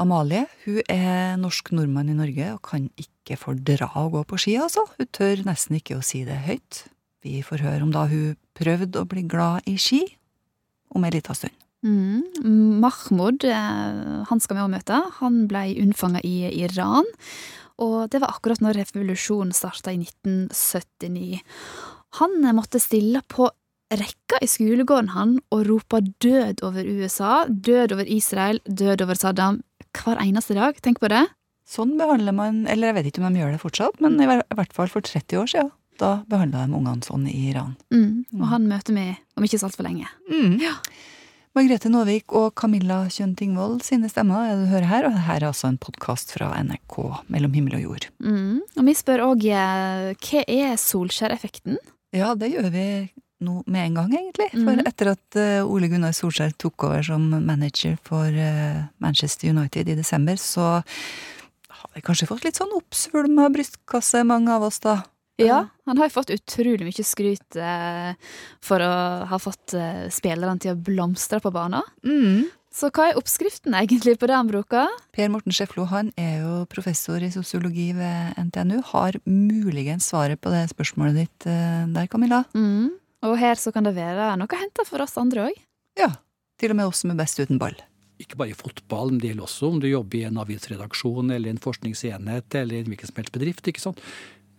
Amalie hun er norsk nordmann i Norge og kan ikke fordra å gå på ski, altså. Hun tør nesten ikke å si det høyt. Vi får høre om da hun prøvde å bli glad i ski om ei lita stund. Mm. Mahmoud, eh, han skal vi òg møte. Han ble unnfanga i Iran. Og det var akkurat når revolusjonen starta i 1979. Han måtte stille på rekka i skolegården han og rope død over USA, død over Israel, død over Saddam hver eneste dag. Tenk på det. Sånn behandler man, eller jeg vet ikke om de gjør det fortsatt, men i hvert fall for 30 år siden. Da behandla de ungene sånn i Iran. Mm, og han møter vi om ikke så altfor lenge. Mm. Ja. Margrethe Nåvik og Camilla Kjønn Tingvold sine stemmer er det du hører her, og her er altså en podkast fra NRK Mellom himmel og jord. Mm. Og vi spør òg hva er Solskjær-effekten? Ja, det gjør vi nå med en gang, egentlig. For etter at uh, Ole Gunnar Solskjær tok over som manager for uh, Manchester United i desember, så har vi kanskje fått litt sånn oppsvulma brystkasse, mange av oss, da. Ja, han har jo fått utrolig mye skryt eh, for å ha fått eh, spillerne til å blomstre på banen. Mm. Så hva er oppskriften egentlig på det han bruker? Per Morten Scheflo han er jo professor i sosiologi ved NTNU. Har muligens svaret på det spørsmålet ditt der, Camilla? Mm. Og her så kan det være noe å hente for oss andre òg. Ja. Til og med oss som er best uten ball. Ikke bare i fotball, men det gjelder også om du jobber i en avisredaksjon eller en forskningsenhet eller en hvilken som helst bedrift. ikke sant?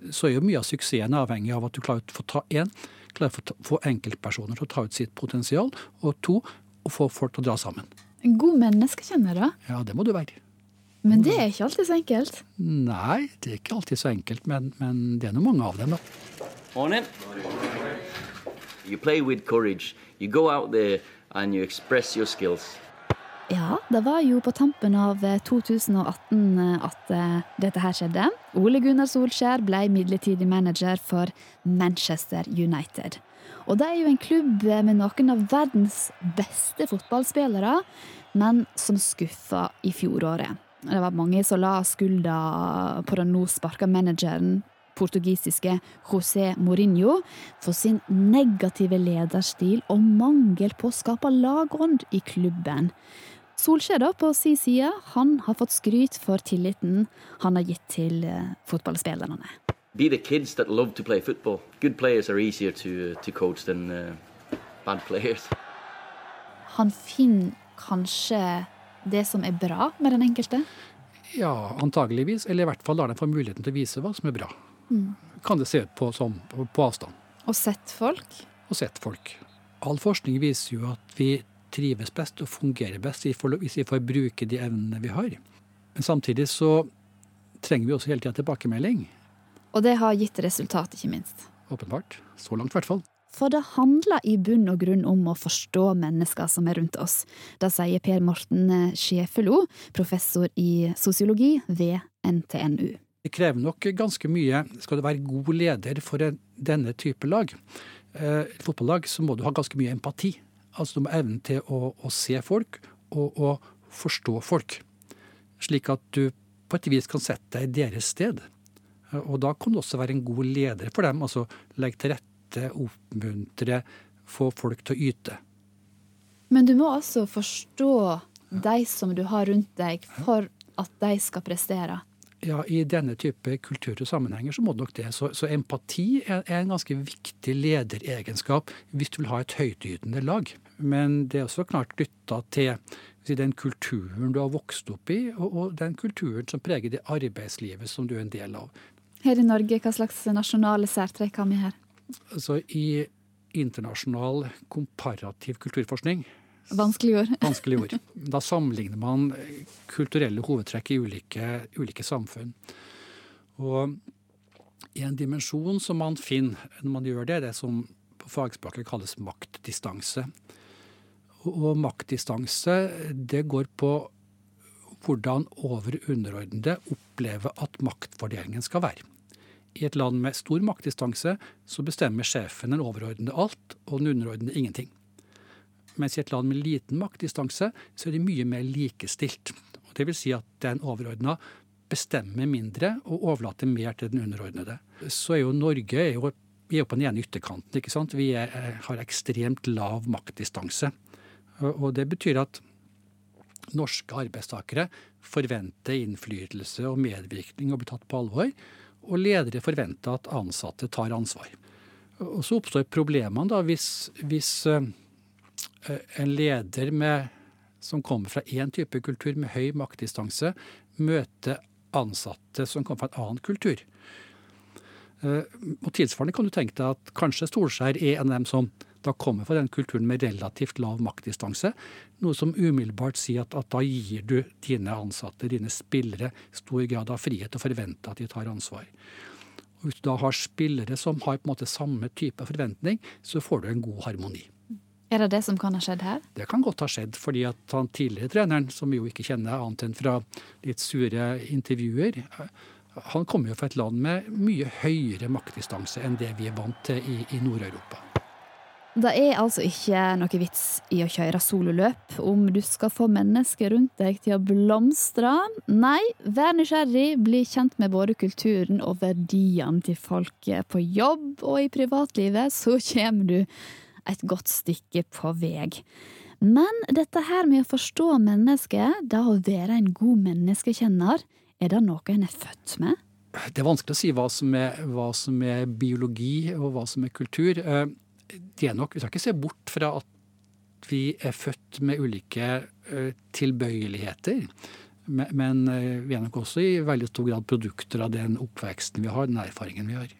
Så er jo mye av suksessen avhengig av at du klarer å få ta én, klarer å få enkeltpersoner til å ta ut sitt potensial, og to, å få folk til å dra sammen. En god menneskekjenner, da. Ja, det må du være. Men det er ikke alltid så enkelt. Nei, det er ikke alltid så enkelt, men, men det er nå mange av dem, da. Morning. You play with courage. You go out there and you express your skills. Ja, det var jo på tampen av eh, 2018 at eh, dette her skjedde. Ole Gunnar Solskjær ble midlertidig manager for Manchester United. Og det er jo en klubb med noen av verdens beste fotballspillere, men som skuffa i fjoråret. Det var mange som la skulda på den nå sparka manageren, portugisiske José Mourinho, for sin negative lederstil og mangel på å skape lagånd i klubben. Solskjær på sin side, han har fått skryt for tilliten han har gitt til eh, fotballspillerne. Be the kids that love to play football. Good players are easier to, to coach than uh, bad players. Han finner kanskje det som er bra med den enkelte? Ja, antageligvis. Eller i hvert fall lar dem få muligheten til å vise hva som er bra. Kan det se ut på som på, på avstand. Og sett folk? Og sett folk. All forskning viser jo at vi trives best og fungerer best hvis vi får bruke de evnene vi har. Men samtidig så trenger vi også hele tida tilbakemelding. Og det har gitt resultat, ikke minst. Åpenbart. Så langt, i hvert fall. For det handler i bunn og grunn om å forstå mennesker som er rundt oss. Det sier Per Morten Sjefelo, professor i sosiologi ved NTNU. Det krever nok ganske mye. Skal du være god leder for denne type lag, eh, fotballag, så må du ha ganske mye empati. Altså du må evne til å, å se folk og å forstå folk. Slik at du på et vis kan sette deg i deres sted. Eh, Og da kan du også være en god leder for dem. Altså legge til rette, oppmuntre, få folk til å yte. Men du må altså forstå de som du har rundt deg, for at de skal prestere. Ja, I denne type kultur og sammenhenger så må det nok det. Så, så empati er, er en ganske viktig lederegenskap hvis du vil ha et høytydende lag. Men det er også klart knytta til si, den kulturen du har vokst opp i, og, og den kulturen som preger det arbeidslivet som du er en del av. Her i Norge, hva slags nasjonale særtrekk har vi her? Altså I internasjonal komparativ kulturforskning Vanskelig ord. Vanskelig ord. Da sammenligner man kulturelle hovedtrekk i ulike, ulike samfunn. Og en dimensjon som man finner når man gjør det, er det som på fagspråket kalles maktdistanse. Og, maktdistanse, det går på hvordan over- og underordnede opplever at maktfordelingen skal være. I et land med stor maktdistanse så bestemmer sjefen den overordnede alt, og den underordnede ingenting. Mens i et land med liten maktdistanse så er det mye mer likestilt. Det vil si at den overordna bestemmer mindre og overlater mer til den underordnede. Så er jo Norge er jo, vi er jo på den ene ytterkanten. ikke sant? Vi er, har ekstremt lav maktdistanse. Og, det betyr at norske arbeidstakere forventer innflytelse og medvirkning og blir tatt på alvor. Og ledere forventer at ansatte tar ansvar. Og så oppstår problemene da hvis, hvis uh, en leder med, som kommer fra én type kultur med høy maktdistanse, møter ansatte som kommer fra en annen kultur. Uh, og Tilsvarende kan du tenke deg at kanskje Storskjær er en av dem som da kommer fra den kulturen med relativt lav maktdistanse. Noe som umiddelbart sier at, at, da gir du dine ansatte, dine spillere, stor grad av frihet og forventer at de tar ansvar. Og Hvis du da har spillere som har på en måte samme type forventning, så får du en god harmoni. Er det det som kan ha skjedd her? Det kan godt ha skjedd, fordi at han tidligere treneren, som vi jo ikke kjenner annet enn fra litt sure intervjuer, han kommer jo fra et land med mye høyere maktdistanse enn det vi er vant til i, i Nord-Europa. Det er altså ikke noe vits i å kjøre sololøp om du skal få mennesker rundt deg til å blomstre. Nei, vær nysgjerrig, bli kjent med både kulturen og verdiene til folk på jobb og i privatlivet, så kommer du et godt stykke på vei. Men dette her med å forstå mennesket, det å være en god menneskekjenner, er det noe en er født med? Det er vanskelig å si hva som er, hva som er biologi og hva som er kultur. Eh, det er nok, Vi skal ikke se bort fra at vi er født med ulike uh, tilbøyeligheter. Men, uh, vi er nok også i veldig stor grad produkter av den oppveksten vi har, den erfaringen vi har.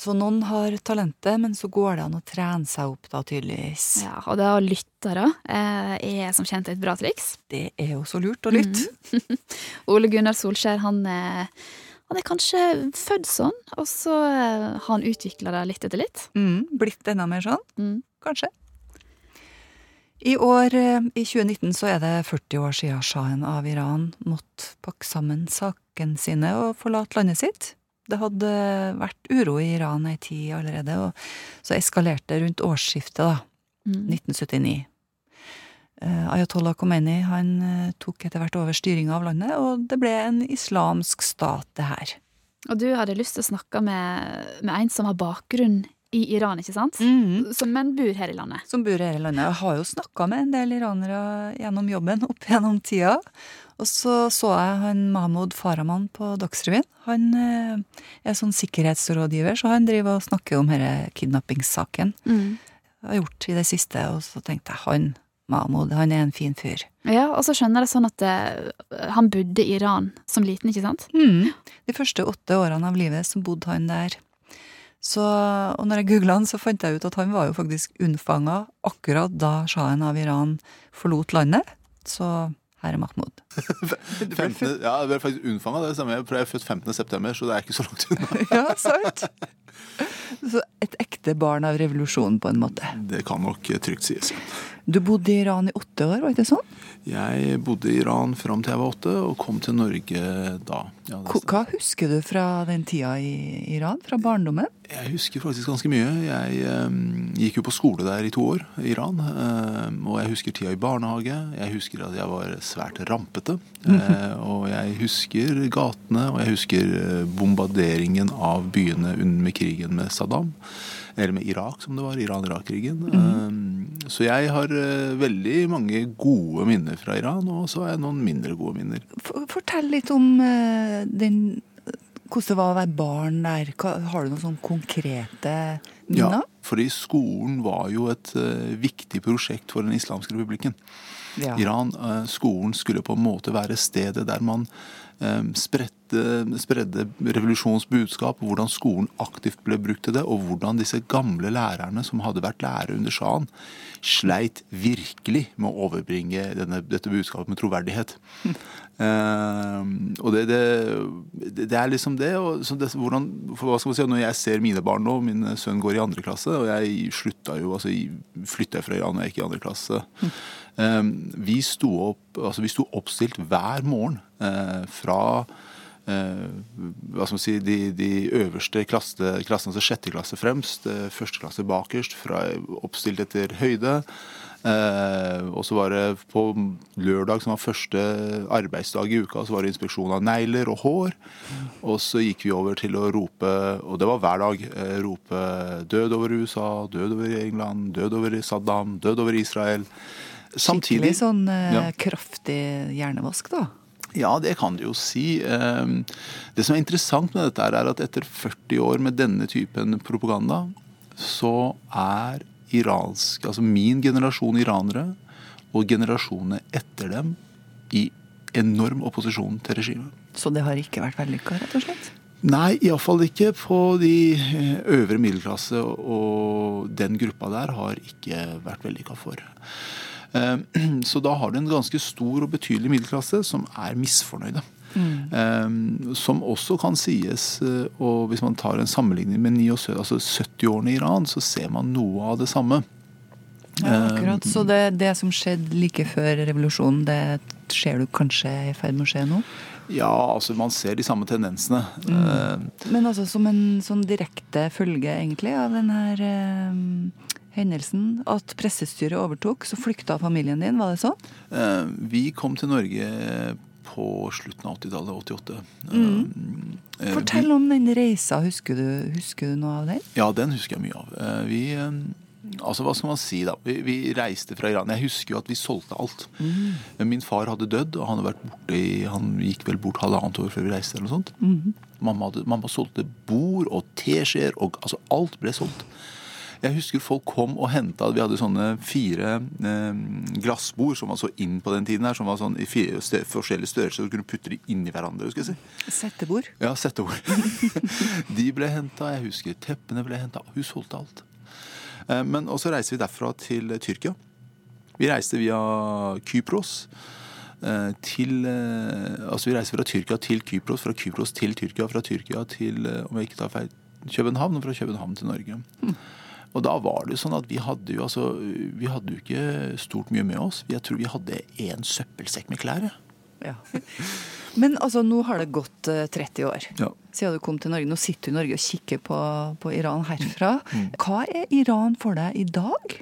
Så noen har talentet, men så går det an å trene seg opp, da, tydeligvis. Ja, og det å lytte, da, eh, er som kjent et bra triks. Det er jo så lurt å lytte. Mm. Ole Gunnar Solskjær, han er han er kanskje født sånn, og så eh, har han utvikla det litt etter litt. Mm, blitt enda mer sånn. Mm. Kanskje. I år, eh, i 2019, så er det 40 år siden sjahen av Iran måtte pakke sammen sakene sine og forlate landet sitt. Det hadde vært uro i Iran ei tid allerede, og så eskalerte det rundt årsskiftet, da. Mm. 1979. Eh, Ayatollah Khomeini han eh, tok etter hvert over styringa av landet, og det ble en islamsk stat, det her. Og du hadde lyst til å snakke med, med en som har bakgrunn i Iran, ikke sant? Mm. Som menn bor her i landet. Som bor her i landet. Jeg har jo snakka med en del iranere gjennom jobben opp gjennom tida. Og så så jeg han Mahmoud Farahman på Dagsrevyen. Han eh, er sånn sikkerhetsrådgiver, så han driver og snakker om denne kidnappingssaken. Mm. Jeg har gjort i det siste, og så tenkte jeg han Mahmoud, han er en fin fyr. Ja, og så skjønner jeg sånn at eh, han bodde i Iran som liten, ikke sant? Mm. De første åtte årene av livet så bodde han der. Så, og når jeg googla han, så fant jeg ut at han var jo faktisk unnfanga akkurat da sjahen av Iran forlot landet. Så her er Mahmoud. 15, ja, det ble faktisk unnfanga, det stemmer. Jeg er født 15. september, så det er ikke så langt unna. ja, sant? Så et ekte barn av revolusjonen, på en måte. Det kan nok trygt sies. Du bodde i Iran i åtte år, var det ikke sånn? Jeg bodde i Iran fram til jeg var åtte, og kom til Norge da. Ja, Hva husker du fra den tida i Iran? Fra barndommen? Jeg husker faktisk ganske mye. Jeg eh, gikk jo på skole der i to år i Iran. Eh, og jeg husker tida i barnehage. Jeg husker at jeg var svært rampete. Eh, og jeg husker gatene, og jeg husker bombarderingen av byene under krigen med Saddam. Eller med Irak, som det var. Iran-Irak-krigen. Mm. så jeg har uh, veldig mange gode minner fra Iran, og så har jeg noen mindre gode minner. Fortell litt om uh, den hvordan det var å være barn der. Har du noen sånn konkrete minner? Ja, fordi skolen var jo et uh, viktig prosjekt for den islamske republikken. Ja. Iran, uh, Skolen skulle på en måte være stedet der man spredte, spredde revolusjonens budskap, hvordan skolen aktivt ble brukt til det, og hvordan disse gamle lærerne som hadde vært lærere under sjahen, sleit virkelig med å overbringe denne, dette budskapet med troverdighet. Uh, og det, det, det, er liksom det. Og det hvordan, hva skal man si, Når jeg ser mine barn nå, min sønn går i andre klasse, og jeg slutta jo, altså flytta fra Iran da jeg gikk i andre klasse. Uh, vi, sto opp, altså vi sto oppstilt hver morgen fra hva skal man si, de, de øverste klasse, klassene, altså sjette klasse fremst, første klasse bakerst, fra oppstilt etter høyde. Eh, og så var det på lørdag, som var første arbeidsdag i uka, så var det inspeksjon av negler og hår. Og så gikk vi over til å rope, og det var hver dag, eh, rope 'død over USA', 'død over England', 'død over Saddam', 'død over Israel'. Samtidig Skikkelig sånn eh, Ja. kraftig hjernevask, da. Ja, det kan du jo si. Eh, Det som er interessant med dette, er at etter 40 år med denne typen propaganda, så er iransk, altså min generasjon iranere og generasjonene etter dem i enorm opposisjon til regimet. Så det har ikke vært vellykka, rett og slett? Nei, iallfall ikke på de eh, øvre middelklasse, og den gruppa der har ikke vært vellykka for. Eh, Så da har du en ganske stor og betydelig middelklasse som er misfornøyde. Mm. Som også kan sies, eh, og hvis man tar en sammenligning med 79, altså 70-årene i Iran, så ser man noe av det samme. Ja, akkurat. Så det, det som skjedde like før revolusjonen, det ser du kanskje i ferd med å skje nå? Ja, altså man ser de samme tendensene. Mm. Men altså som en sånn direkte følge egentlig av den her eh, hendelsen, at pressestyret overtok, så flykta familien din, var det sånn? Eh, Vi kom til Norge på slutten av 80-tallet, 88. Eh, Fortell om den reisa, husker du, husker du noe av den? Ja, den husker jeg mye av. Eh, Vi, eh, altså hva skal man si da? Vi, vi reiste fra Iran. Jeg husker jo at vi solgte alt. Mm. Min far hadde dødd, og han, hadde vært borte i, han gikk vel bort halvannet år før vi reiste. eller noe sånt. mamma, hadde, mamma solgte bord og teskjeer, og altså alt ble solgt. Jeg husker folk kom og henta Vi hadde sånne fire eh, glassbord som var så inn på den tiden her, som var sånn i fire stø forskjellige størrelser, så du kunne putte de i hverandre. skal jeg si. Settebord? Ja, settebord. De ble henta, jeg husker teppene ble henta. Hun solgte alt. Eh, Men og så reiste vi derfra til Tyrkia. Vi reiste via Kypros. eh, Til, eh, altså vi reiste fra Tyrkia til Kypros, fra Kypros til Tyrkia, fra Tyrkia til eh, om jeg ikke tar feil, København, og fra København til Norge. Og da var det jo sånn at vi hadde jo altså, vi hadde jo ikke stort mye med oss. Jeg tror vi hadde én søppelsekk med klær. ja. Men altså, nå har det gått eh, 30 år Ja. siden du kom til Norge. Nå sitter du i Norge og kikker på, på Iran herfra. Mm. Hva er Iran for deg i dag?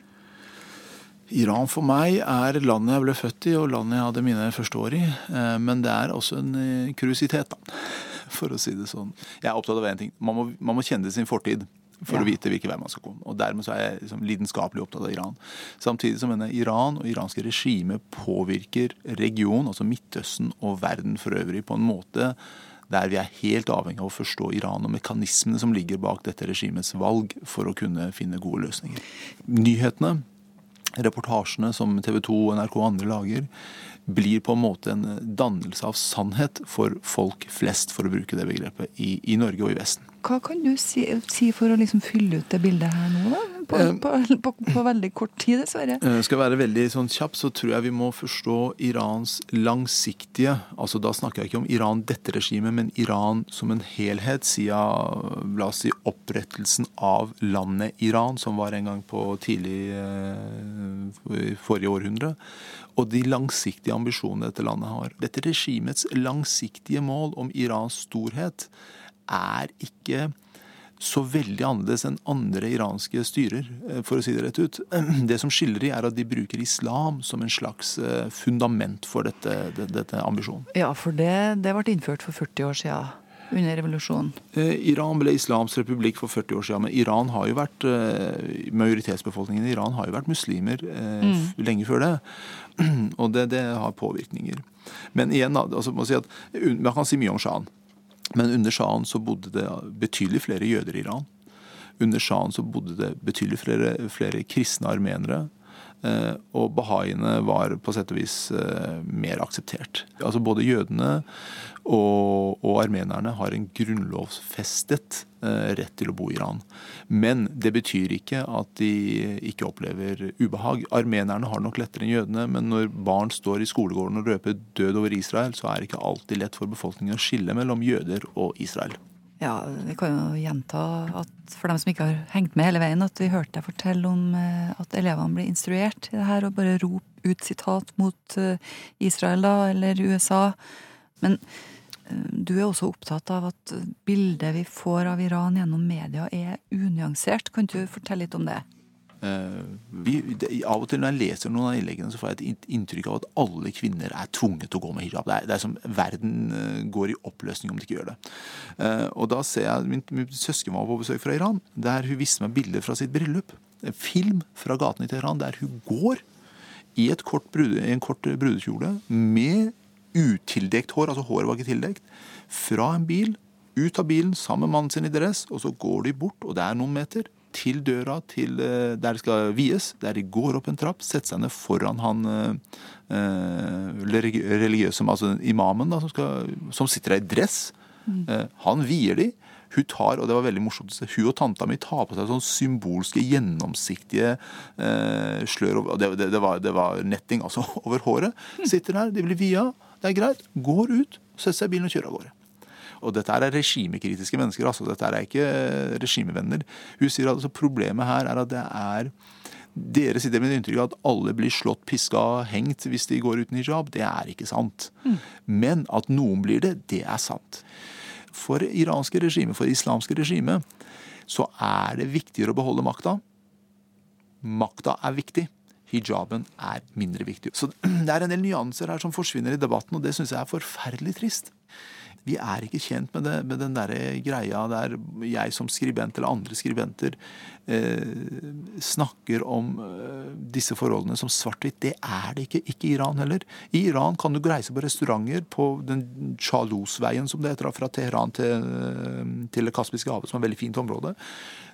Iran for meg er landet jeg ble født i, og landet jeg hadde mine første år i. Eh, Men det er også en eh, kuriositet. For å si det sånn. Jeg er opptatt av én ting. Man må, man må kjenne sin fortid for Ja. å vite hvilken vei man skal komme. Og dermed så er jeg liksom lidenskapelig opptatt av Iran. Samtidig som mener Iran og iranske regime påvirker regionen, altså Midtøsten og verden for øvrig, på en måte der vi er helt avhengig av å forstå Iran og mekanismene som ligger bak dette regimets valg for å kunne finne gode løsninger. Nyhetene reportasjene som TV 2 og NRK og andre lager, blir på en måte en dannelse av sannhet for folk flest, for å bruke det begrepet, i, i Norge og i Vesten. Hva kan du si, si for å liksom fylle ut det bildet her nå, da? På, Eh. på, på, på veldig kort tid, dessverre. Eh, Skal være veldig sånn kjapp, så tror jeg vi må forstå Irans langsiktige altså Da snakker jeg ikke om Iran dette regimet, men Iran som en helhet siden la oss si, opprettelsen av landet Iran, som var en gang på tidlig eh, forrige århundre. Og de langsiktige ambisjonene dette landet har. Dette regimets langsiktige mål om Irans storhet er ikke så veldig annerledes enn andre iranske styrer, eh, for å si det rett ut. Det som skiller de, er at de bruker islam som en slags eh, fundament for dette, dette ambisjonen. Ja, for det, det ble innført for 40 år siden, under revolusjonen. Eh, Iran ble islams republikk for 40 år siden, men Iran har jo vært, majoritetsbefolkningen i Iran har jo vært muslimer mm. lenge før det. Og det, det har påvirkninger. Men igjen, altså, man, si at, man kan si mye om sjahen. Men under sjahen så bodde det betydelig flere jøder i Iran. Under sjahen så bodde det betydelig flere, flere kristne armenere. Eh, og bahaiene var på sett og vis eh, mer akseptert. Altså Både jødene og, og armenerne har en grunnlovsfestet eh, rett til å bo i Iran. Men det betyr ikke at de ikke opplever ubehag. Armenerne har nok lettere enn jødene, men når barn står i skolegården og røper død over Israel, så er det ikke alltid lett for befolkningen å skille mellom jøder og Israel. Ja, vi kan jo gjenta at for dem som ikke har hengt med hele veien, at vi hørte deg fortelle om eh, at elevene blir instruert i det her, og bare rop ut sitat mot eh, Israel da, eller USA. Men du er også opptatt av at bildet vi får av Iran gjennom media er unyansert. Kan du fortelle litt om det? Eh, vi, det, av og til når jeg leser noen av innleggene, så får jeg et inntrykk av at alle kvinner er tvunget til å gå med hijab. Det er, det er som verden eh, går i oppløsning om de ikke gjør det. Eh, og da ser jeg Min, min søsken var på besøk fra Iran, der hun viste meg bilder fra sitt bryllup. En film fra gatene i Teheran der hun går i kort brude, en kort brudekjole med utildekt hår, altså håret var ikke tildekt, fra en bil, ut av bilen sammen med mannen sin i dress, og så går de bort, og det er noen meter, til døra til eh, der de skal vies, der de går opp en trapp, setter seg ned foran han eh, religiøse, altså imamen, da, som, skal, som sitter der i dress. Mm. Eh, han vier de. Hun tar, og det var veldig morsomt, hun og tanta mi tar på seg sånn symbolske, gjennomsiktige eh, slør og det, det, det, var, det, var, netting altså over håret. Sitter der, de blir via. Det er greit. Går ut, setter seg i bilen og kjører av gårde. Og dette er regimekritiske mennesker. altså Dette er ikke regimevenner. Hun sier at altså, problemet her er at det er dere sitter med inntrykk av at alle blir slått, piska, hengt hvis de går uten hijab. Det er ikke sant. Mm. Men at noen blir det, det er sant for iranske regime, for islamske regime, så er det viktigere å beholde makta. Makta er viktig. Hijaben er mindre viktig. Så det er en del nyanser her som forsvinner i debatten, og det syns jeg er forferdelig trist. Vi er ikke kjent med, det, med den der greia der jeg som skribent eller andre skribenter eh, snakker om eh, disse forholdene som svart-hvitt. Det er det ikke. Ikke i Iran heller. I Iran kan du reise på restauranter på den Chalos-veien, som det heter, fra Teheran til, eh, til Det kaspiske havet, som er et veldig fint område.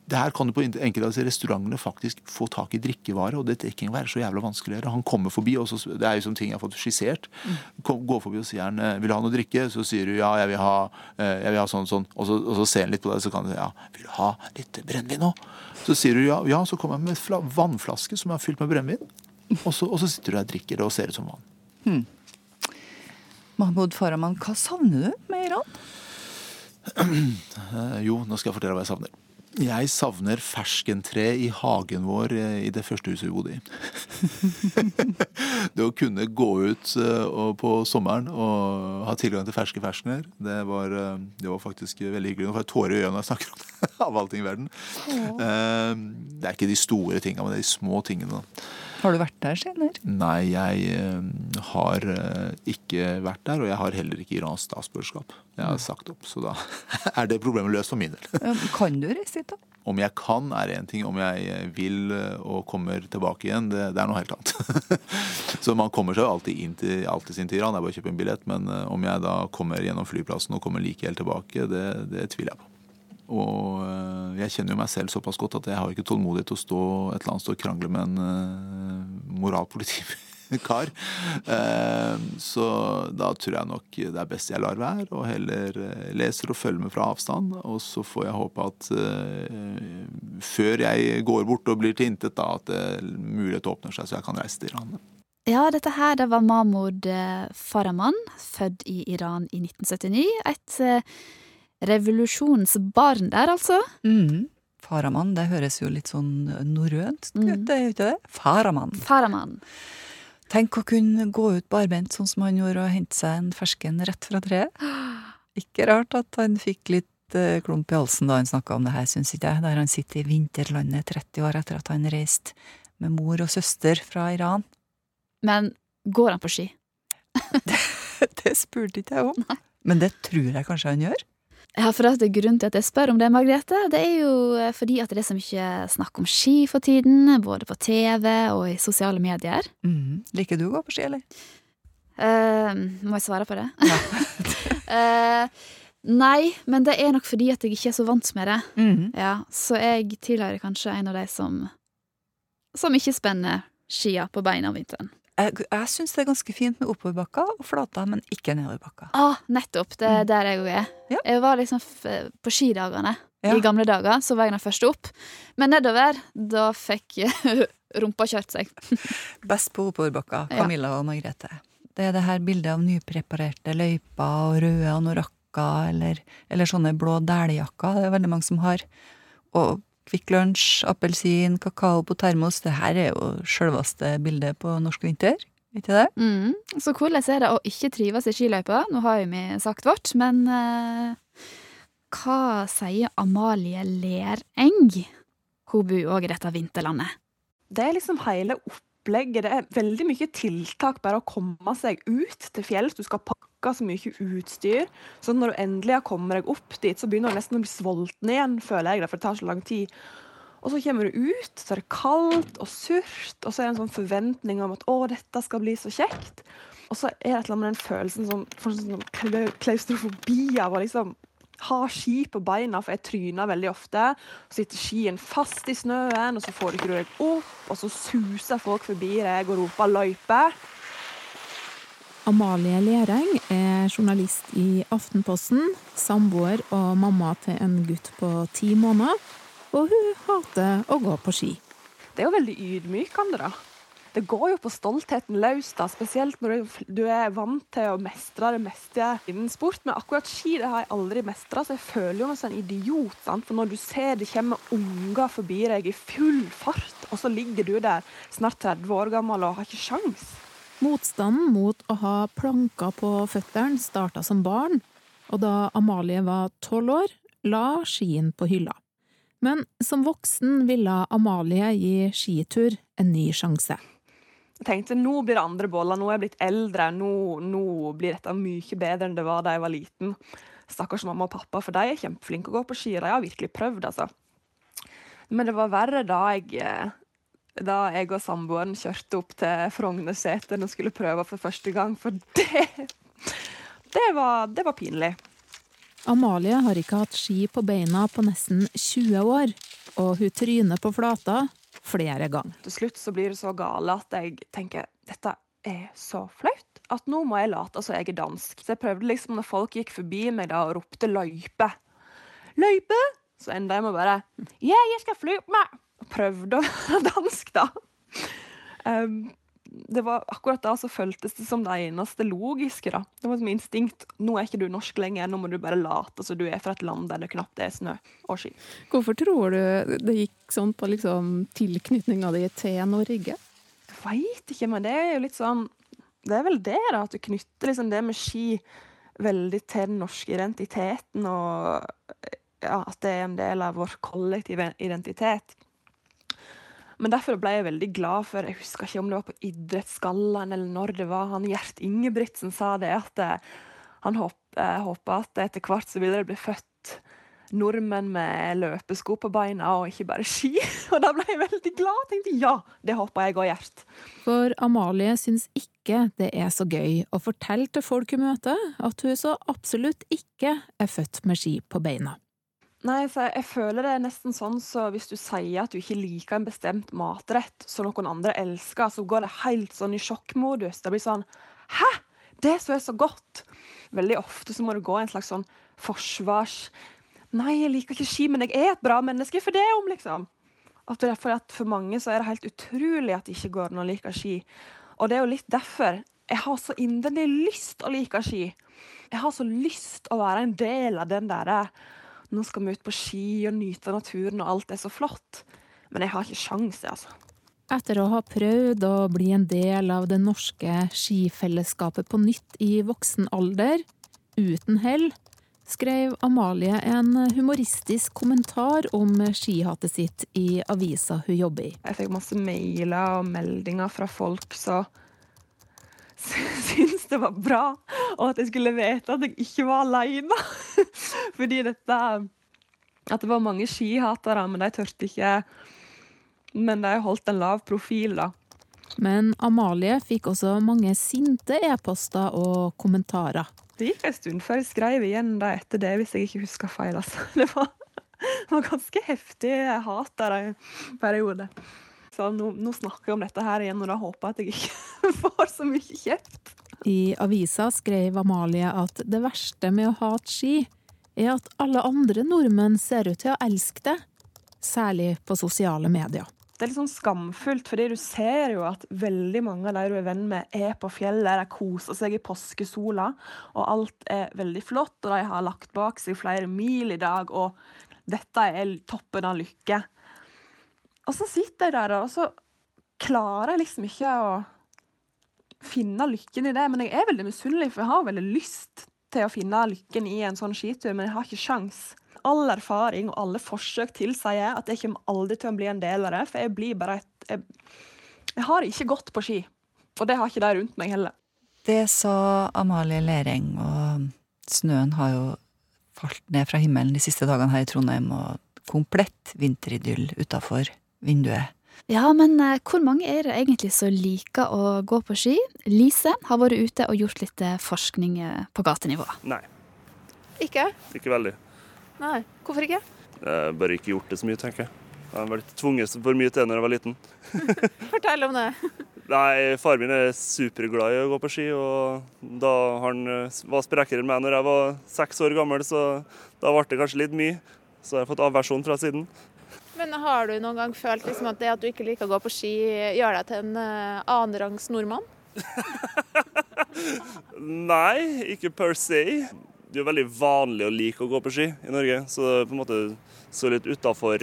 Der kan du på enkelte av disse restaurantene faktisk få tak i drikkevare, og det trenger ikke være så jævla gjøre. Han kommer forbi, og så, det er jo som ting jeg har fått skissert. Går forbi og sier han eh, 'vil du ha noe drikke', så sier du 'ja, jeg vil ha, eh, jeg vil ha sånn sånn', og så, og så, ser han litt på deg, så kan du 'ja, vil du ha litt brennevin nå'? Så sier du ja, ja så kommer jeg med en vannflaske som er fylt med brennevin, og så, og så sitter du der og drikker det og ser ut som vann. Hmm. Mahmoud Farahman, hva savner du med Iran? jo, nå skal jeg fortelle hva jeg savner. Jeg savner ferskentre i hagen vår eh, i det første huset vi bodde i. det å kunne gå ut uh, på sommeren og ha tilgang til ferske ferskener, det var, uh, det var faktisk veldig hyggelig. Nå får jeg tårer i øynene når jeg snakker om det, av alle ting i verden. Ja. det er ikke de store tinga, men det er de små tingene. Har du vært der senere? Nei, jeg eh, har eh, ikke vært der. Og jeg har heller ikke iransk statsborgerskap. Jeg har sagt opp, så da er det problemet løst for min del. Kan du reise dit, da? Om jeg kan, er én ting. Om jeg eh, vil og kommer tilbake igjen, det, det er noe helt annet. så man kommer seg jo alltid inn til, alltid sin til Iran. Det er bare å kjøpe en billett. Men om jeg da kommer gjennom flyplassen og kommer like helt tilbake, det, det tviler jeg på. Og eh, jeg kjenner jo meg selv såpass godt at jeg har ikke tålmodighet til å stå et eller annet og krangle med en uh, moralpolitikar. Uh, så da tror jeg nok det er best jeg lar være, og heller leser og følger med fra avstand. Og så får jeg håpe at før jeg går bort og blir tilintet, at mulighet åpner seg så jeg kan reise til Iran. Ja, dette her det var Mahmoud Farahman, født i Iran i 1979. Et revolusjonsbarn der, altså. Mm. Faraman, det høres jo litt sånn norrønt ut, mm. er ikke det? Faraman. Faraman. Tenk å kunne gå ut barbeint sånn som han gjorde, og hente seg en fersken rett fra treet. Ikke rart at han fikk litt eh, klump i halsen da han snakka om det her, syns ikke jeg, der han sitter i vinterlandet 30 år etter at han reiste med mor og søster fra Iran. Men går han på ski? det, det spurte ikke jeg om. Men det tror jeg kanskje han gjør. Ja, for er Grunnen til at jeg spør om det, Margrethe, det er jo eh, fordi at det er så mye snakk om ski for tiden. Både på TV og i sosiale medier. Mm. Liker du å gå på ski, eller? Uh, må jeg svare på det? Ja. uh, nei, men det er nok fordi at jeg ikke er så vant med det. Mm. Ja, så jeg tilhører kanskje en av de som som ikke spenner skia på beina om vinteren. Jeg, jeg syns det er ganske fint med oppoverbakker og flater, men ikke nedoverbakker. Ah, nettopp. Det er mm. der jeg òg er. Ja. Jeg var liksom på skidagene ja. i gamle dager, så var jeg den første opp. Men nedover, da fikk rumpa kjørt seg. Best på oppoverbakker, Camilla ja. og Margrethe. Det er det her bildet av nypreparerte løyper og røde anorakker eller, eller sånne blå dæljakker. Det er veldig mange som har. Og Kvikk Lunsj, appelsin, kakao på termos. Det her er jo sjølveste bildet på norsk vinter. Ikke det? Mm. Så hvordan er det å ikke trives i skiløypa? Nå har jo vi sagt vårt, men uh, hva sier Amalie Lereng? Hun bor òg i dette vinterlandet. Det er liksom hele opplegget. Det er veldig mye tiltak bare å komme seg ut til fjells. Du skal pakke så mye utstyr. Så når du endelig har kommet deg opp dit, så begynner du nesten å bli sulten igjen, føler jeg for det tar så lang tid. Og så kommer du ut, så er det kaldt og surt, og så er det en sånn forventning om at å, dette skal bli så kjekt. Og så er det et eller annet med den følelsen som sånn kla- klaustrofobi av å liksom ha ski på beina, for jeg tryner veldig ofte. Så sitter skien fast i snøen, og så får du ikke deg opp, og så suser folk forbi deg og roper 'løype'. Amalie Lereng er journalist i Aftenposten, samboer og mamma til en gutt på ti måneder, og hun hater å gå på ski. Det er jo veldig ydmykende, da. Det går jo på stoltheten løs, da, spesielt når du, er vant til å mestre det meste innen sport. Men akkurat ski det har jeg aldri mestra, så jeg føler jo meg som en idiot. Sant? For når du ser det kommer unger forbi deg i full fart, og så ligger du der snart 30 år gammel og har ikke sjans. Motstanden mot å ha planker på føttene starta som barn, og da Amalie var tolv år, la skien på hylla. Men som voksen ville Amalie gi skitur en ny sjanse. Tenkte nå blir det andre boller, nå er jeg blitt eldre, nå, nå blir dette mye bedre enn det var da jeg var liten. Stakkars mamma og pappa, for de er kjempeflinke å gå på ski, de har virkelig prøvd, altså. Men det var verre da jeg, eh, da jeg og samboeren kjørte opp til Frognerseteren og skulle prøve for første gang, for det, det, var, det var pinlig. Amalie har ikke hatt ski på beina på nesten 20 år, og hun tryner på flata flere ganger. Til slutt så blir det så gale at jeg tenker dette er så flaut at nå må jeg late som jeg er dansk. Så jeg prøvde liksom når folk gikk forbi meg da og ropte 'løype'. 'Løype!' Så enda jeg med bare 'Ja, jeg skal fly med!' Og prøvde å være dansk, da. Um, det var akkurat da så føltes det som det eneste logiske. da. Det var som instinkt. Nå er ikke du norsk lenger, nå må du bare late som du er fra et land der det knapt er snø og ski. Hvorfor tror du det gikk sånn på liksom tilknytninga di til Norge? Jeg veit ikke, men det er jo litt sånn Det er vel det, da, at du knytter liksom det med ski veldig til den norske identiteten, og ja, at det er en del av vår kollektive identitet. Men derfor ble jeg veldig glad for Jeg husker ikke om det var på Idrettsgallaen eller når det var han Gjert Ingebrigtsen sa det, at eh, han håpa at etter hvert så ville det bli født nordmenn med løpesko på beina og ikke bare ski. Og da ble jeg veldig glad. Tenkte ja, det håper jeg òg, Gjert. For Amalie syns ikke det er så gøy å fortelle til folk hun møter at hun så absolutt ikke er født med ski på beina. Nei, så jeg føler det er nesten sånn så hvis du sier at du ikke liker en bestemt matrett som noen andre elsker, så går det helt sånn i sjokkmodus. Det blir sånn Hæ?! Det som er så godt! Veldig ofte så må det gå en slags sånn forsvars... Nei, jeg liker ikke ski, men jeg er et bra menneske for det om, liksom. At det er for, at for mange så er det helt utrolig at det ikke går an å like ski. Og det er jo litt derfor jeg har så inderlig lyst å like ski. Jeg har så lyst å være en del av den derre Nå skal vi ut på ski og nyte naturen, og alt er så flott. Men jeg har ikke sjanse, altså. Etter å ha prøvd å bli en del av det norske skifellesskapet på nytt i voksen alder, uten hell, skrev Amalie en humoristisk kommentar om skihatet sitt i avisa hun jobber i. Jeg fikk masse mailer og meldinger fra folk som det var bra, og at jeg skulle vite at jeg ikke var alene. Fordi dette At det var mange skihatere, men de turte ikke Men de holdt en lav profil, da. Men Amalie fikk også mange sinte e-poster og kommentarer. Det gikk en stund før jeg skrev igjen da etter det, hvis jeg ikke husker feil. Altså. Det var, det var ganske heftig hat der en periode. Så nå, nå, snakker jeg om dette her igjen, og da håper jeg at jeg ikke får så mye kjeft. I avisa skrev Amalie at det verste med å hate ski, er at alle andre nordmenn ser ut til å elske det. Særlig på sosiale medier. Det er litt sånn skamfullt, fordi du ser jo at veldig mange av de du er venn med, er på fjellet, de koser seg i påskesola, og alt er veldig flott, og de har lagt bak seg flere mil i dag, og dette er toppen av lykke. Og så sitter jeg der, og så klarer jeg liksom ikke å finne lykken i det, men jeg er veldig misunnelig, for jeg har veldig lyst til å finne lykken i en sånn skitur, men jeg har ikke sjans all erfaring og alle forsøk tilsier at jeg kommer aldri til å bli en del av det. For jeg blir bare et Jeg, jeg har ikke gått på ski. Og det har ikke de rundt meg heller. Det sa Amalie Lereng, og snøen har jo falt ned fra himmelen de siste dagene her i Trondheim, og komplett vinteridyll utafor vinduet. Ja, men eh, hvor mange er det egentlig som liker å gå på ski? Lise har vært ute og gjort litt eh, forskning eh, på gatenivå. Nei, Ikke? ikke veldig. Nei. Hvorfor ikke? Jeg bare ikke gjort det så mye, tenker jeg. Jeg har vært tvunget for mye til det når jeg var liten. Fortell om det. Nei, far min er superglad i å gå på ski, og da han var sprekere enn meg når jeg var seks år gammel, så da ble det kanskje litt mye. Så jeg har fått aversjon fra siden. Men har du noen gang følt liksom at det at du ikke liker å gå på ski, gjør deg til en uh, annenrangs nordmann? Nei, ikke per se. Det er jo veldig vanlig å like å gå på ski i Norge, så det er på en måte så litt utafor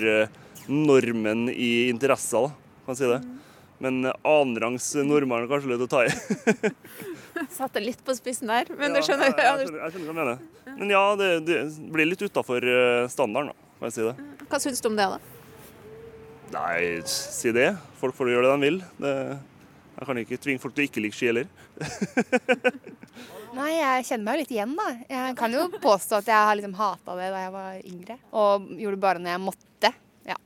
normen i interesser, da, kan man si det. Men annenrangs nordmann er kanskje litt å ta i. Satte litt på spissen der, men Ja, du skjønner. Jeg, jeg, skjønner, jeg skjønner hva du mener. Men ja, det, det blir litt utafor standarden, da, kan jeg si det. Hva syns du om det, da? Nei, si det. Folk får gjøre det de vil. Det, jeg kan ikke tvinge folk til å ikke like ski heller. Nei, jeg kjenner meg jo litt igjen, da. Jeg kan jo påstå at jeg har liksom hata det da jeg var yngre. Og gjorde det bare når jeg måtte. Ja.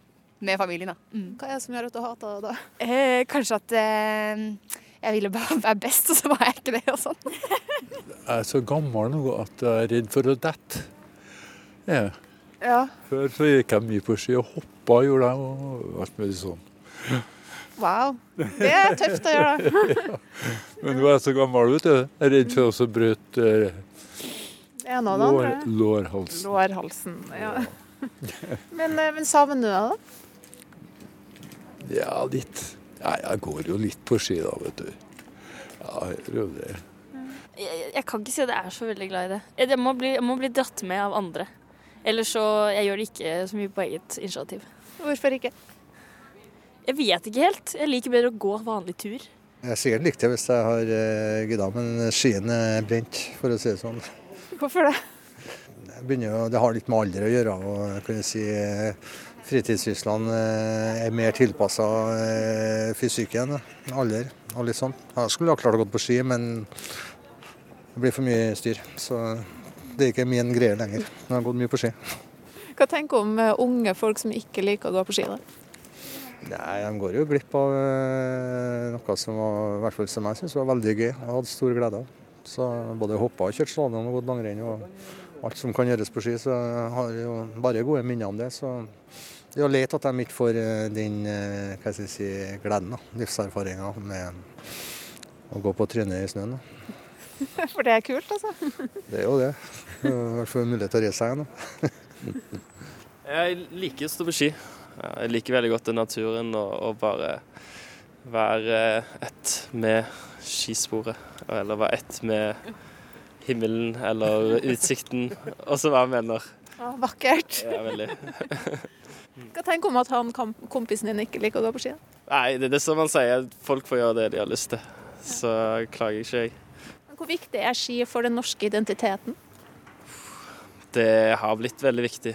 Med familien, da. Mm. Hva er det som gjør at du hater det da? Eh, kanskje at eh, jeg ville bare være best, og så var jeg ikke det og sånn. Jeg er så gammel nå at jeg er redd for å dette. Ja. Ja. Før så gikk jeg mye på ski og hoppa, gjorde jeg, og alt mulig sånn. Wow. Det er tøft å gjøre ja. Men nå er jeg så gammel, vet du. Jeg er redd for å bryte eh, En det lår, andre. lårhalsen. Lårhalsen. Ja. Men, eh, men savner du det, da? Ja, litt. Ja, jeg går jo litt på ski da, vet du. Ja, jeg gjør jo det. Jeg, jeg kan ikke si at jeg er så veldig glad i det. Jeg, jeg, må bli, jeg må bli dratt med av andre. Ellers så Jeg gjør det ikke så mye på eget initiativ. Hvorfor ikke? Jeg vet ikke helt. Jeg liker bedre å gå vanlig tur. Jeg sikkert likte det hvis jeg har uh, gidda, men skien er brent, for å si det sånn. Hvorfor det? Begynner jo, Det har litt med alder å gjøre. og jeg kan jo si eh, Fritidssyslene eh, er mer tilpassa eh, fysikken, alder og litt sånn. Jeg skulle ha klart å gå på ski, men det blir for mye styr. Så det er ikke min greie lenger. Jeg har gått mye på ski. Hva tenker du om eh, unge folk som ikke liker å gå på ski? da? Nei, De går jo glipp av eh, noe som var, i hvert fall som jeg synes var veldig gøy. Jeg hadde stor glede av. Så både hoppa og kjørt slalåm og gått langrenn og alt som kan gjøres på ski. Så jeg har jo bare gode minner om det. Så det er jo leit at de ikke får den eh, hva skal jeg si, gleden, da, livserfaringa med å gå på trynet i snøen. Da. For det er kult, altså. Det er jo det. I hvert fall mulighet til å reise seg igjen. Jeg liker å stå på ski. Jeg liker veldig godt den naturen og, og bare være ett med skisporet. Eller være ett med himmelen eller utsikten, og så være venner. Ja, vakkert. Ja, veldig. Hva tenker du om at han kompisen din ikke liker å gå på ski? Nei, det er det som man sier. Folk får gjøre det de har lyst til. Så klager ikke jeg. Men Hvor viktig er ski for den norske identiteten? Det har blitt veldig viktig.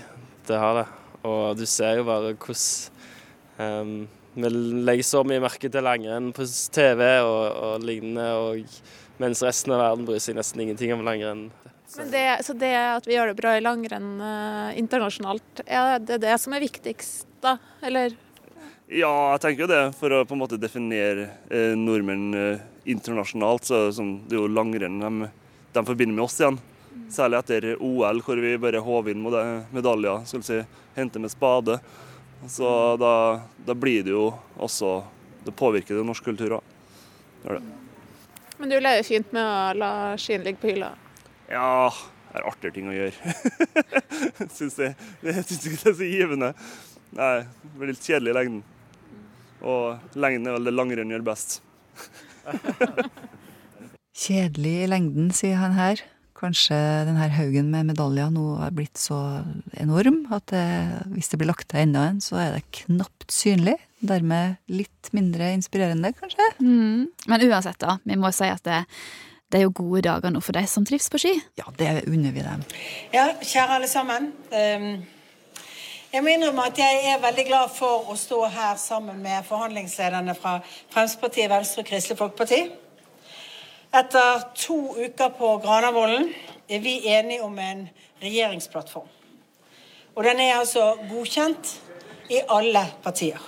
Det har det. Og du ser jo bare hvordan um, vi legger så mye merke til langrenn på TV og, og lignende, og mens resten av verden bryr seg nesten ingenting om langrenn. Men det, så det at vi gjør det bra i langrenn eh, internasjonalt, er det det som er viktigst, da? Eller? Ja, jeg tenker jo det. For å på en måte definere eh, nordmenn eh, internasjonalt, så som det er jo langrenn de, de forbinder med oss igjen. Særlig etter OL, hvor vi bare håv inn medaljer, skulle si, hente med spade. Så da, da blir det jo også Det påvirker det norsk kultur òg. Det. Men du lever fint med å la skien ligge på hylla? Ja, det er artigere ting å gjøre. syns jeg. Jeg syns ikke det er så givende. Nei, det blir litt kjedelig i lengden. Og lengden er vel det langrenn gjør best. Kjedelig i lengden, sier han her. Kanskje denne haugen med medaljer nå er blitt så enorm at det, hvis det blir lagt til enda en, så er det knapt synlig. Dermed litt mindre inspirerende, kanskje? Mm. Men uansett, da. Vi må si at det, det er jo gode dager nå for de som trives på ski. Ja, det unner vi dem. Ja, kjære alle sammen. Ehm, Jeg må innrømme at jeg er veldig glad for å stå her sammen med forhandlingslederne fra Fremskrittspartiet, Venstre og Kristelig Folkeparti. Etter to uker på Granavolden er vi enige om en regjeringsplattform. Og den er altså godkjent i alle partier.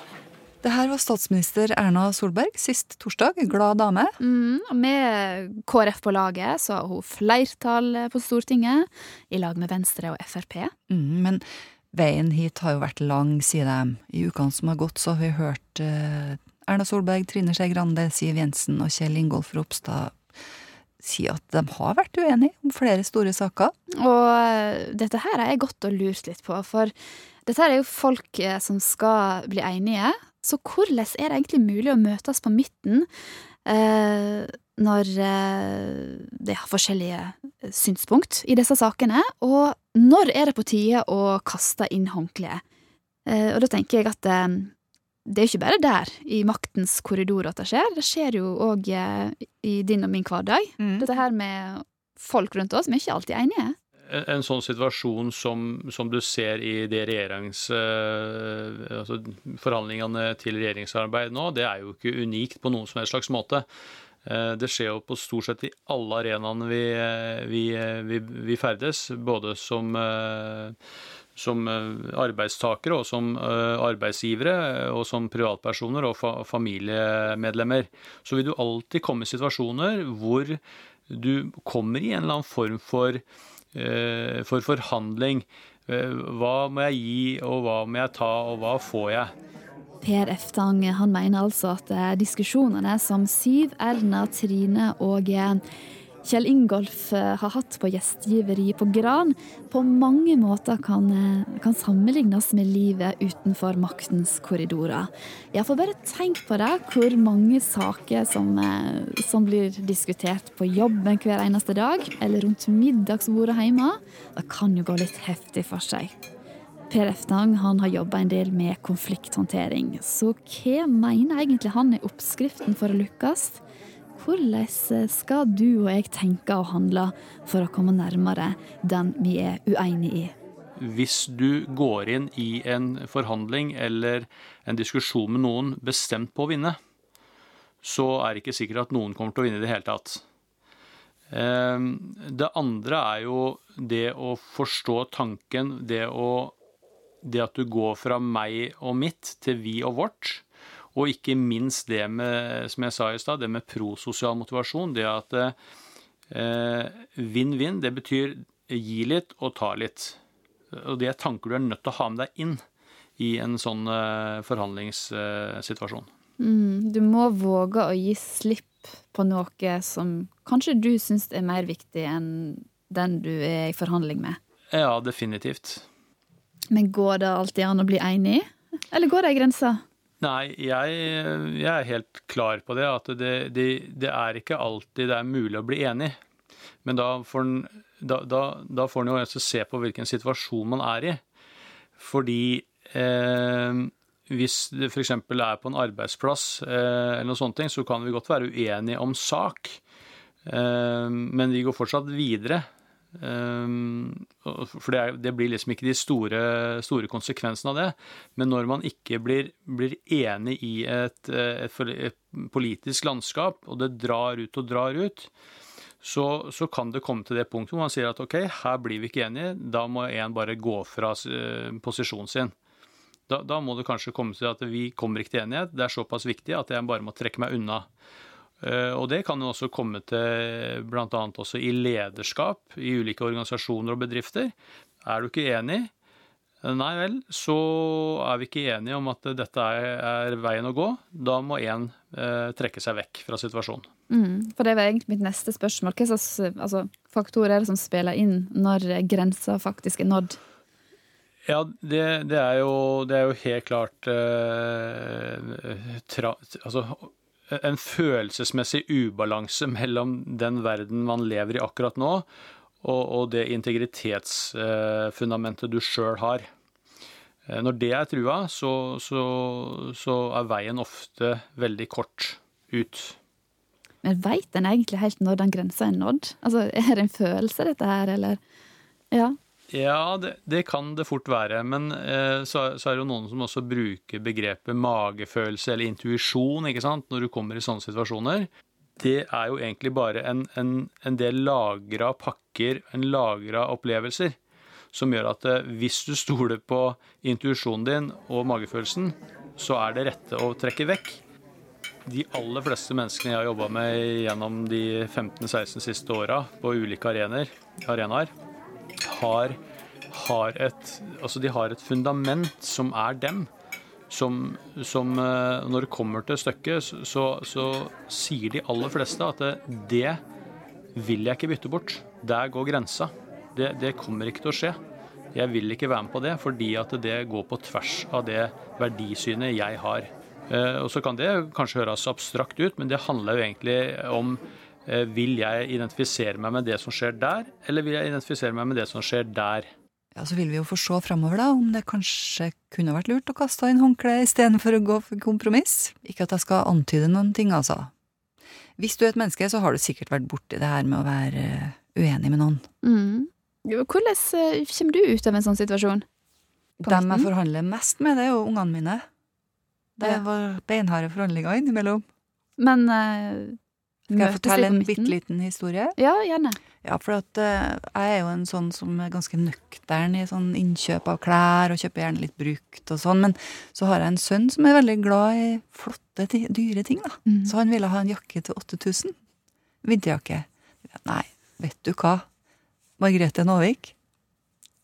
Det her var statsminister Erna Solberg sist torsdag. Glad dame. Mm, med KrF på laget så har hun flertall på Stortinget, i lag med Venstre og Frp. Mm, men veien hit har jo vært lang, sier de. I ukene som har gått, så har vi hørt eh, Erna Solberg, Trine Skei Grande, Siv Jensen og Kjell Ingolf Ropstad si at de har vært uenige om flere store saker. Og eh, dette her har jeg gått og lurt litt på, for dette her er jo folk eh, som skal bli enige. Så hvordan er det egentlig mulig å møtes på midten eh, når eh, det har forskjellige synspunkt i disse sakene? Og når er det på tide å kaste inn håndkleet? Eh, og da tenker jeg at eh, det er ikke bare der, i maktens korridor, at det skjer. Det skjer jo òg i din og min hverdag. Mm. Dette her med folk rundt oss som ikke alltid er enige. En, en sånn situasjon som, som, du ser i de regjerings... Eh, altså forhandlingene til regjeringsarbeid nå, det er jo ikke unikt på noen som helst slags måte. Eh, det skjer jo på stort sett i alle arenaene vi, vi, vi, vi ferdes, både som som arbeidstakere og som arbeidsgivere og som privatpersoner og fa familiemedlemmer. Så vil du alltid komme i situasjoner hvor du kommer i en eller annen form for, for forhandling. Hva må jeg gi, og hva må jeg ta, og hva får jeg? Per Eftang han mener altså at diskusjonene som Siv, Erna, Trine og Kjell Ingolf har hatt på gjestgiveri på Gran, på mange måter kan, kan sammenlignes med livet utenfor maktens korridorer. Ja, for bare tenk på det, hvor mange saker som, som blir diskutert på jobben hver eneste dag, eller rundt middagsbordet hjemme. Det kan jo gå litt heftig for seg. Per Eftang han har jobba en del med konflikthåndtering, så hva mener egentlig han er oppskriften for å lykkes? Hvordan skal du og jeg tenke og handle for å komme nærmere den vi er uenige i? Hvis du går inn i en forhandling eller en diskusjon med noen bestemt på å vinne, så er det ikke sikkert at noen kommer til å vinne i det hele tatt. Det andre er jo det å forstå tanken, det, å, det at du går fra meg og mitt til vi og vårt. Og ikke minst det med, som jeg sa i stad, det med prososial motivasjon. Det at vinn-vinn, eh, det betyr gi litt og ta litt. Og det er tanker du er nødt til å ha med deg inn i en sånn eh, forhandlingssituasjon. Mm, du må våge å gi slipp på noe som kanskje du syns er mer viktig enn den du er i forhandling med. Ja, definitivt. Men går det alltid an å bli enig, eller går det ei grense? Nei, jeg, jeg, er helt klar på det. At det, det, det, er ikke alltid det er mulig å bli enig. Men da får en jo også se på hvilken situasjon man er i. Fordi eh, hvis det f.eks. er på en arbeidsplass, eh, eller noe sånt, så kan vi godt være uenige om sak. Eh, men vi går fortsatt videre. Um, for det, er, det, blir liksom ikke de store, store, konsekvensene av det. Men når man ikke blir, blir enig i et, et, et, politisk landskap, og det drar ut og drar ut, så, så, kan det komme til det punktet hvor man sier at ok, her blir vi ikke enige, da må en bare gå fra uh, posisjonen sin. Da, da, må det kanskje komme til at vi kommer ikke til enighet. Det er såpass viktig at jeg bare må trekke meg unna. Eh, og det kan jo også komme til bl.a. også i lederskap i ulike organisasjoner og bedrifter. Er du ikke enig? Nei vel, så er vi ikke enige om at dette er, veien å gå. Da må én eh, trekke seg vekk fra situasjonen. Mm, for det var egentlig mitt neste spørsmål. Hva slags altså, faktorer er som spiller inn når grensa faktisk er nådd? Ja, det, det, er, jo, det er, jo, helt klart eh, tra, altså, en følelsesmessig ubalanse mellom den verden man lever i akkurat nå, og, og det integritetsfundamentet du sjøl har. Eh, når det er trua, så, så, så, er veien ofte veldig kort ut. Men veit en egentlig helt når den grensa er nådd? Altså, Er det en følelse, dette her, eller? Ja. Ja, det, det, kan det fort være. Men eh, så, så, er det jo noen som også bruker begrepet magefølelse eller intuisjon ikke sant, når du kommer i sånne situasjoner. Det er jo egentlig bare en, en, en del lagra pakker, en lagra opplevelser. som gjør at eh, hvis du stoler på intuisjonen din og magefølelsen, så er det rette å trekke vekk. De aller fleste menneskene jeg har jobba med gjennom de 15-16 siste åra på ulike arenaer, arenaer har, har, et, altså de har et fundament som er dem. Som, som eh, når det kommer til stykket, så, så, sier de aller fleste at det, det vil jeg ikke bytte bort. Der går grensa. Det, det, kommer ikke til å skje. Jeg vil ikke være med på det, fordi at det går på tvers av det verdisynet jeg har. Eh, og Så kan det kanskje høres abstrakt ut, men det handler jo egentlig om vil jeg identifisere meg med det som skjer der, eller vil jeg identifisere meg med det som skjer der? Ja, Så vil vi jo få se framover, da, om det kanskje kunne vært lurt å kaste inn håndkleet istedenfor å gå for kompromiss. Ikke at jeg skal antyde noen ting, altså. Hvis du er et menneske, så har du sikkert vært borti det her med å være eh, uenig med noen. Mm. Hvordan eh, kommer du ut av en sånn situasjon? Dem jeg forhandler mest med, det er jo ungene mine. Det var beinharde forhandlinger innimellom. Men uh, Skal jeg fortelle en bitte liten historie? Ja, gjerne. Ja, for at uh, jeg er jo en sånn som er ganske nøktern i sånn innkjøp av klær, og kjøper gjerne litt brukt og sånn, men så har jeg en sønn som er veldig glad i flotte, dyre ting, da. Mm. Så han ville ha en jakke til 8000. Vinterjakke. Nei, vet du hva, Margrethe Nåvik,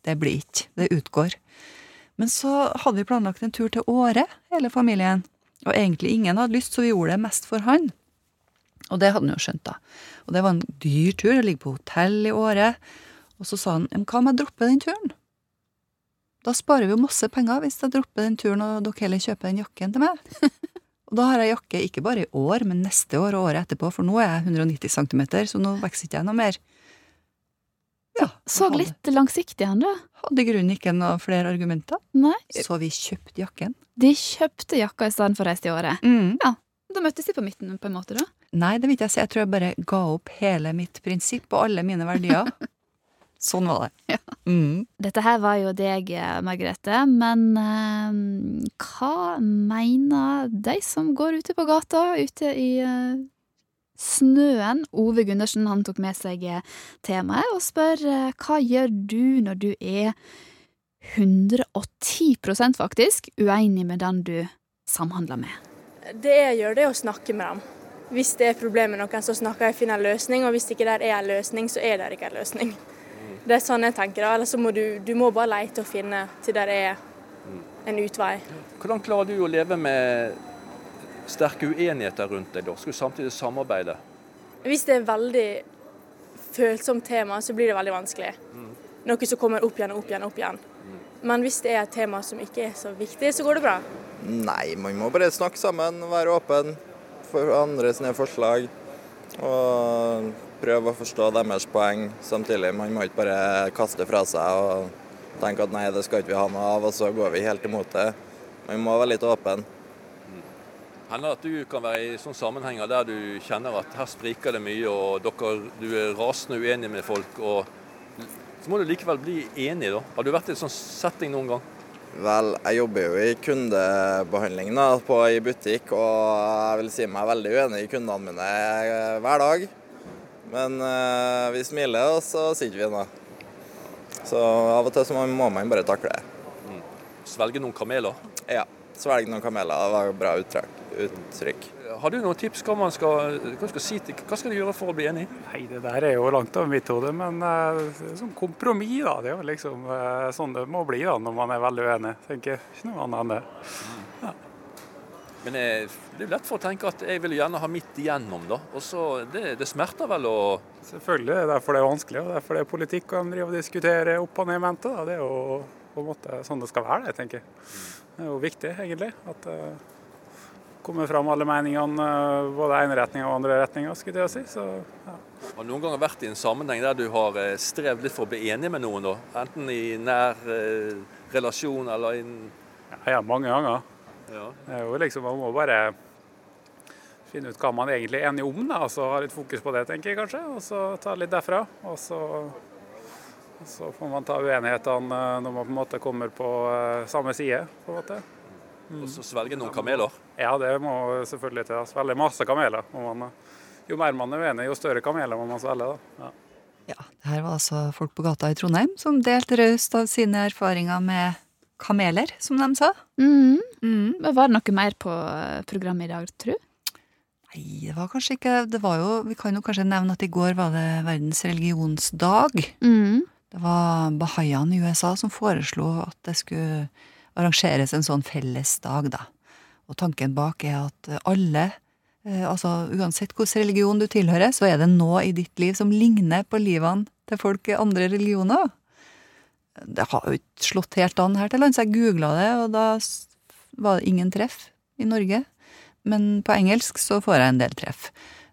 det blir ikke, det utgår. Men så hadde vi planlagt en tur til Åre, hele familien, og egentlig ingen hadde lyst, så vi gjorde det mest for han. Og det hadde han jo skjønt, da. Og det var en dyr tur, å ligge på hotell i året. Og så sa han, «Men hva om jeg dropper den turen? Da sparer vi jo masse penger hvis jeg dropper den turen, og dere heller kjøper den jakken til meg. og da har jeg jakke ikke bare i år, men neste år og året etterpå, for nå er jeg 190 cm, så nå vokser ikke jeg noe mer. Ja, Så litt langsiktig han, da. Hadde i grunnen ikke noe flere argumenter. Nei. Så vi kjøpte jakken. De kjøpte jakka i stedet for å reise i året. Mm. Ja, Da møttes de på midten, på en måte, da. Nei, det vil ikke jeg si. Jeg tror jeg bare ga opp hele mitt prinsipp og alle mine verdier. sånn var det. Mm. Dette her var jo deg, eh, Margrethe, men eh, hva mener de som går ute på gata, ute i eh, snøen? Ove Gundersen han tok med seg eh, temaet og spør eh, hva gjør du når du er 110% faktisk uenig med den du samhandler med? Det jeg gjør, det er å snakke med dem. Hvis det er problem med noen, så snakker jeg og finner en løsning, og hvis ikke der er en løsning, så er det ikke en løsning. Det er sånn jeg tenker, da. Eller så må du, du må bare lete og finne til der er en utvei. Hvordan klarer du å leve med sterke uenigheter rundt deg, da? Skal du samtidig samarbeide? Hvis det er veldig følsomt tema, så blir det veldig vanskelig. Noe som kommer opp igjen og opp igjen og opp igjen. Men hvis det er et tema som ikke er så viktig, så går det bra. Nei, man må bare snakke sammen, være åpen for andre sine forslag. Og prøve å forstå deres poeng samtidig. Man må ikke bare kaste fra seg og tenke at nei, det skal ikke vi ha noe av, og så går vi helt imot det. Man må være litt åpen. Hender det at du kan være i sånne sammenhenger der du kjenner at her spriker det mye, og dere, du er rasende uenig med folk, og så må du likevel bli enig, da. Har du vært i en sånn setting noen gang? Vel, jeg jobber jo i kundebehandling da, på, i butikk, og jeg vil si meg veldig uenig i kundene mine eh, hver dag. Men eh, vi smiler, og så sitter vi nå. Så av og til så må man bare takle det. Svelge noen kameler? Ja. Svelge noen kameler. Det var et bra uttrykk. Har du noen tips hva man skal, hva skal, si til, hva skal du gjøre for å bli enig? Nei, det der er jo langt over mitt hode, men uh, sånn kompromiss, da. Det er jo liksom eh, sånn det må bli da, når man er veldig uenig. Tenker ikke noe annet enn det. Ja. Men jeg, det er lett for å tenke at jeg vil gjerne ha mitt igjennom, da. Og så, det, det smerter vel å Selvfølgelig, det er derfor det er vanskelig, og derfor det er politikk og de driver og diskuterer opp og ned mente. Da. Det er jo på en måte sånn det skal være, det, tenker jeg. Det er jo viktig, egentlig. at det kommer fram alle meningene, eh, både ene retninga og andre retninga, skulle jeg si. Så, ja. Har du noen ganger vært i en sammenheng der du har eh, strevd litt for å bli enig med noen, da? Enten i nær eh, relasjon eller i ja, ja, mange ganger. Ja. Det er jo liksom, Man må bare finne ut hva man egentlig er enig om, da, og så ha litt fokus på det, tenker jeg kanskje. Og så ta litt derfra. Og så, så får man ta uenighetene eh, når man på en måte kommer på samme side. på en måte. Og så svelge noen kameler? Ja, det må selvfølgelig til. Svelge masse kameler. må man, jo mer man er uenig, jo større kameler må man svelge. da. Ja. Ja, det Her var altså folk på gata i Trondheim som delte raust av sine erfaringer med kameler, som de sa. Mm. Mm. Var det noe mer på eh, programmet i dag, tru? Nei, det var kanskje ikke Det var jo Vi kan jo kanskje nevne at i går var det verdens religionsdag. Mm. Det var bahaiene i USA som foreslo at det skulle arrangeres en sånn fellesdag, da. Og tanken bak er at alle, eh, altså uansett hvilken religion du tilhører, så er det noe i ditt liv som ligner på livene til folk i andre religioner. Det har jo ikke slått helt an her til lands. Jeg googla det, og da var det ingen treff i Norge. Men på engelsk så får jeg en del treff.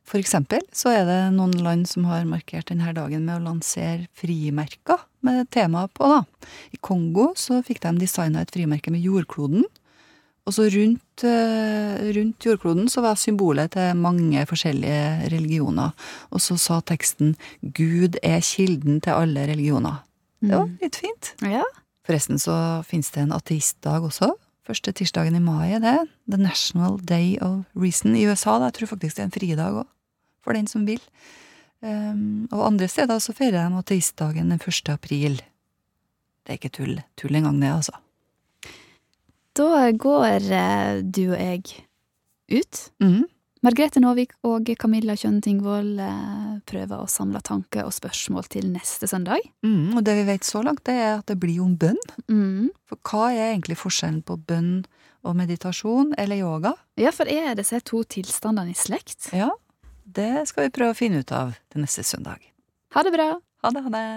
For eksempel så er det noen land som har markert denne dagen med å lansere frimerker med tema på, da. I Kongo så fikk de designa et frimerke med jordkloden. Og så rundt, eh, rundt jordkloden så var symbolet til mange forskjellige religioner. Og så sa teksten 'Gud er kilden til alle religioner'. Det var litt fint. Ja. Forresten så finnes det en ateistdag også. Første tirsdagen i mai er det. The National Day of Reason i USA. Da. Jeg tror faktisk det er en fridag òg, for den som vil. Um, og andre steder så feirer de ateistdagen den 1. april. Det er ikke tull. Tull engang, det, altså. Da går eh, du og jeg ut. Mm. Margrethe Nåvik og Camilla Kjønn Tingvold eh, prøver å samle tanker og spørsmål til neste søndag. Mm, og det vi vet så langt, det er at det blir om bønn. Mm. For hva er egentlig forskjellen på bønn og meditasjon eller yoga? Ja, for er disse to tilstandene i slekt? Ja, det skal vi prøve å finne ut av til neste søndag. Ha det bra! Ha det, ha det.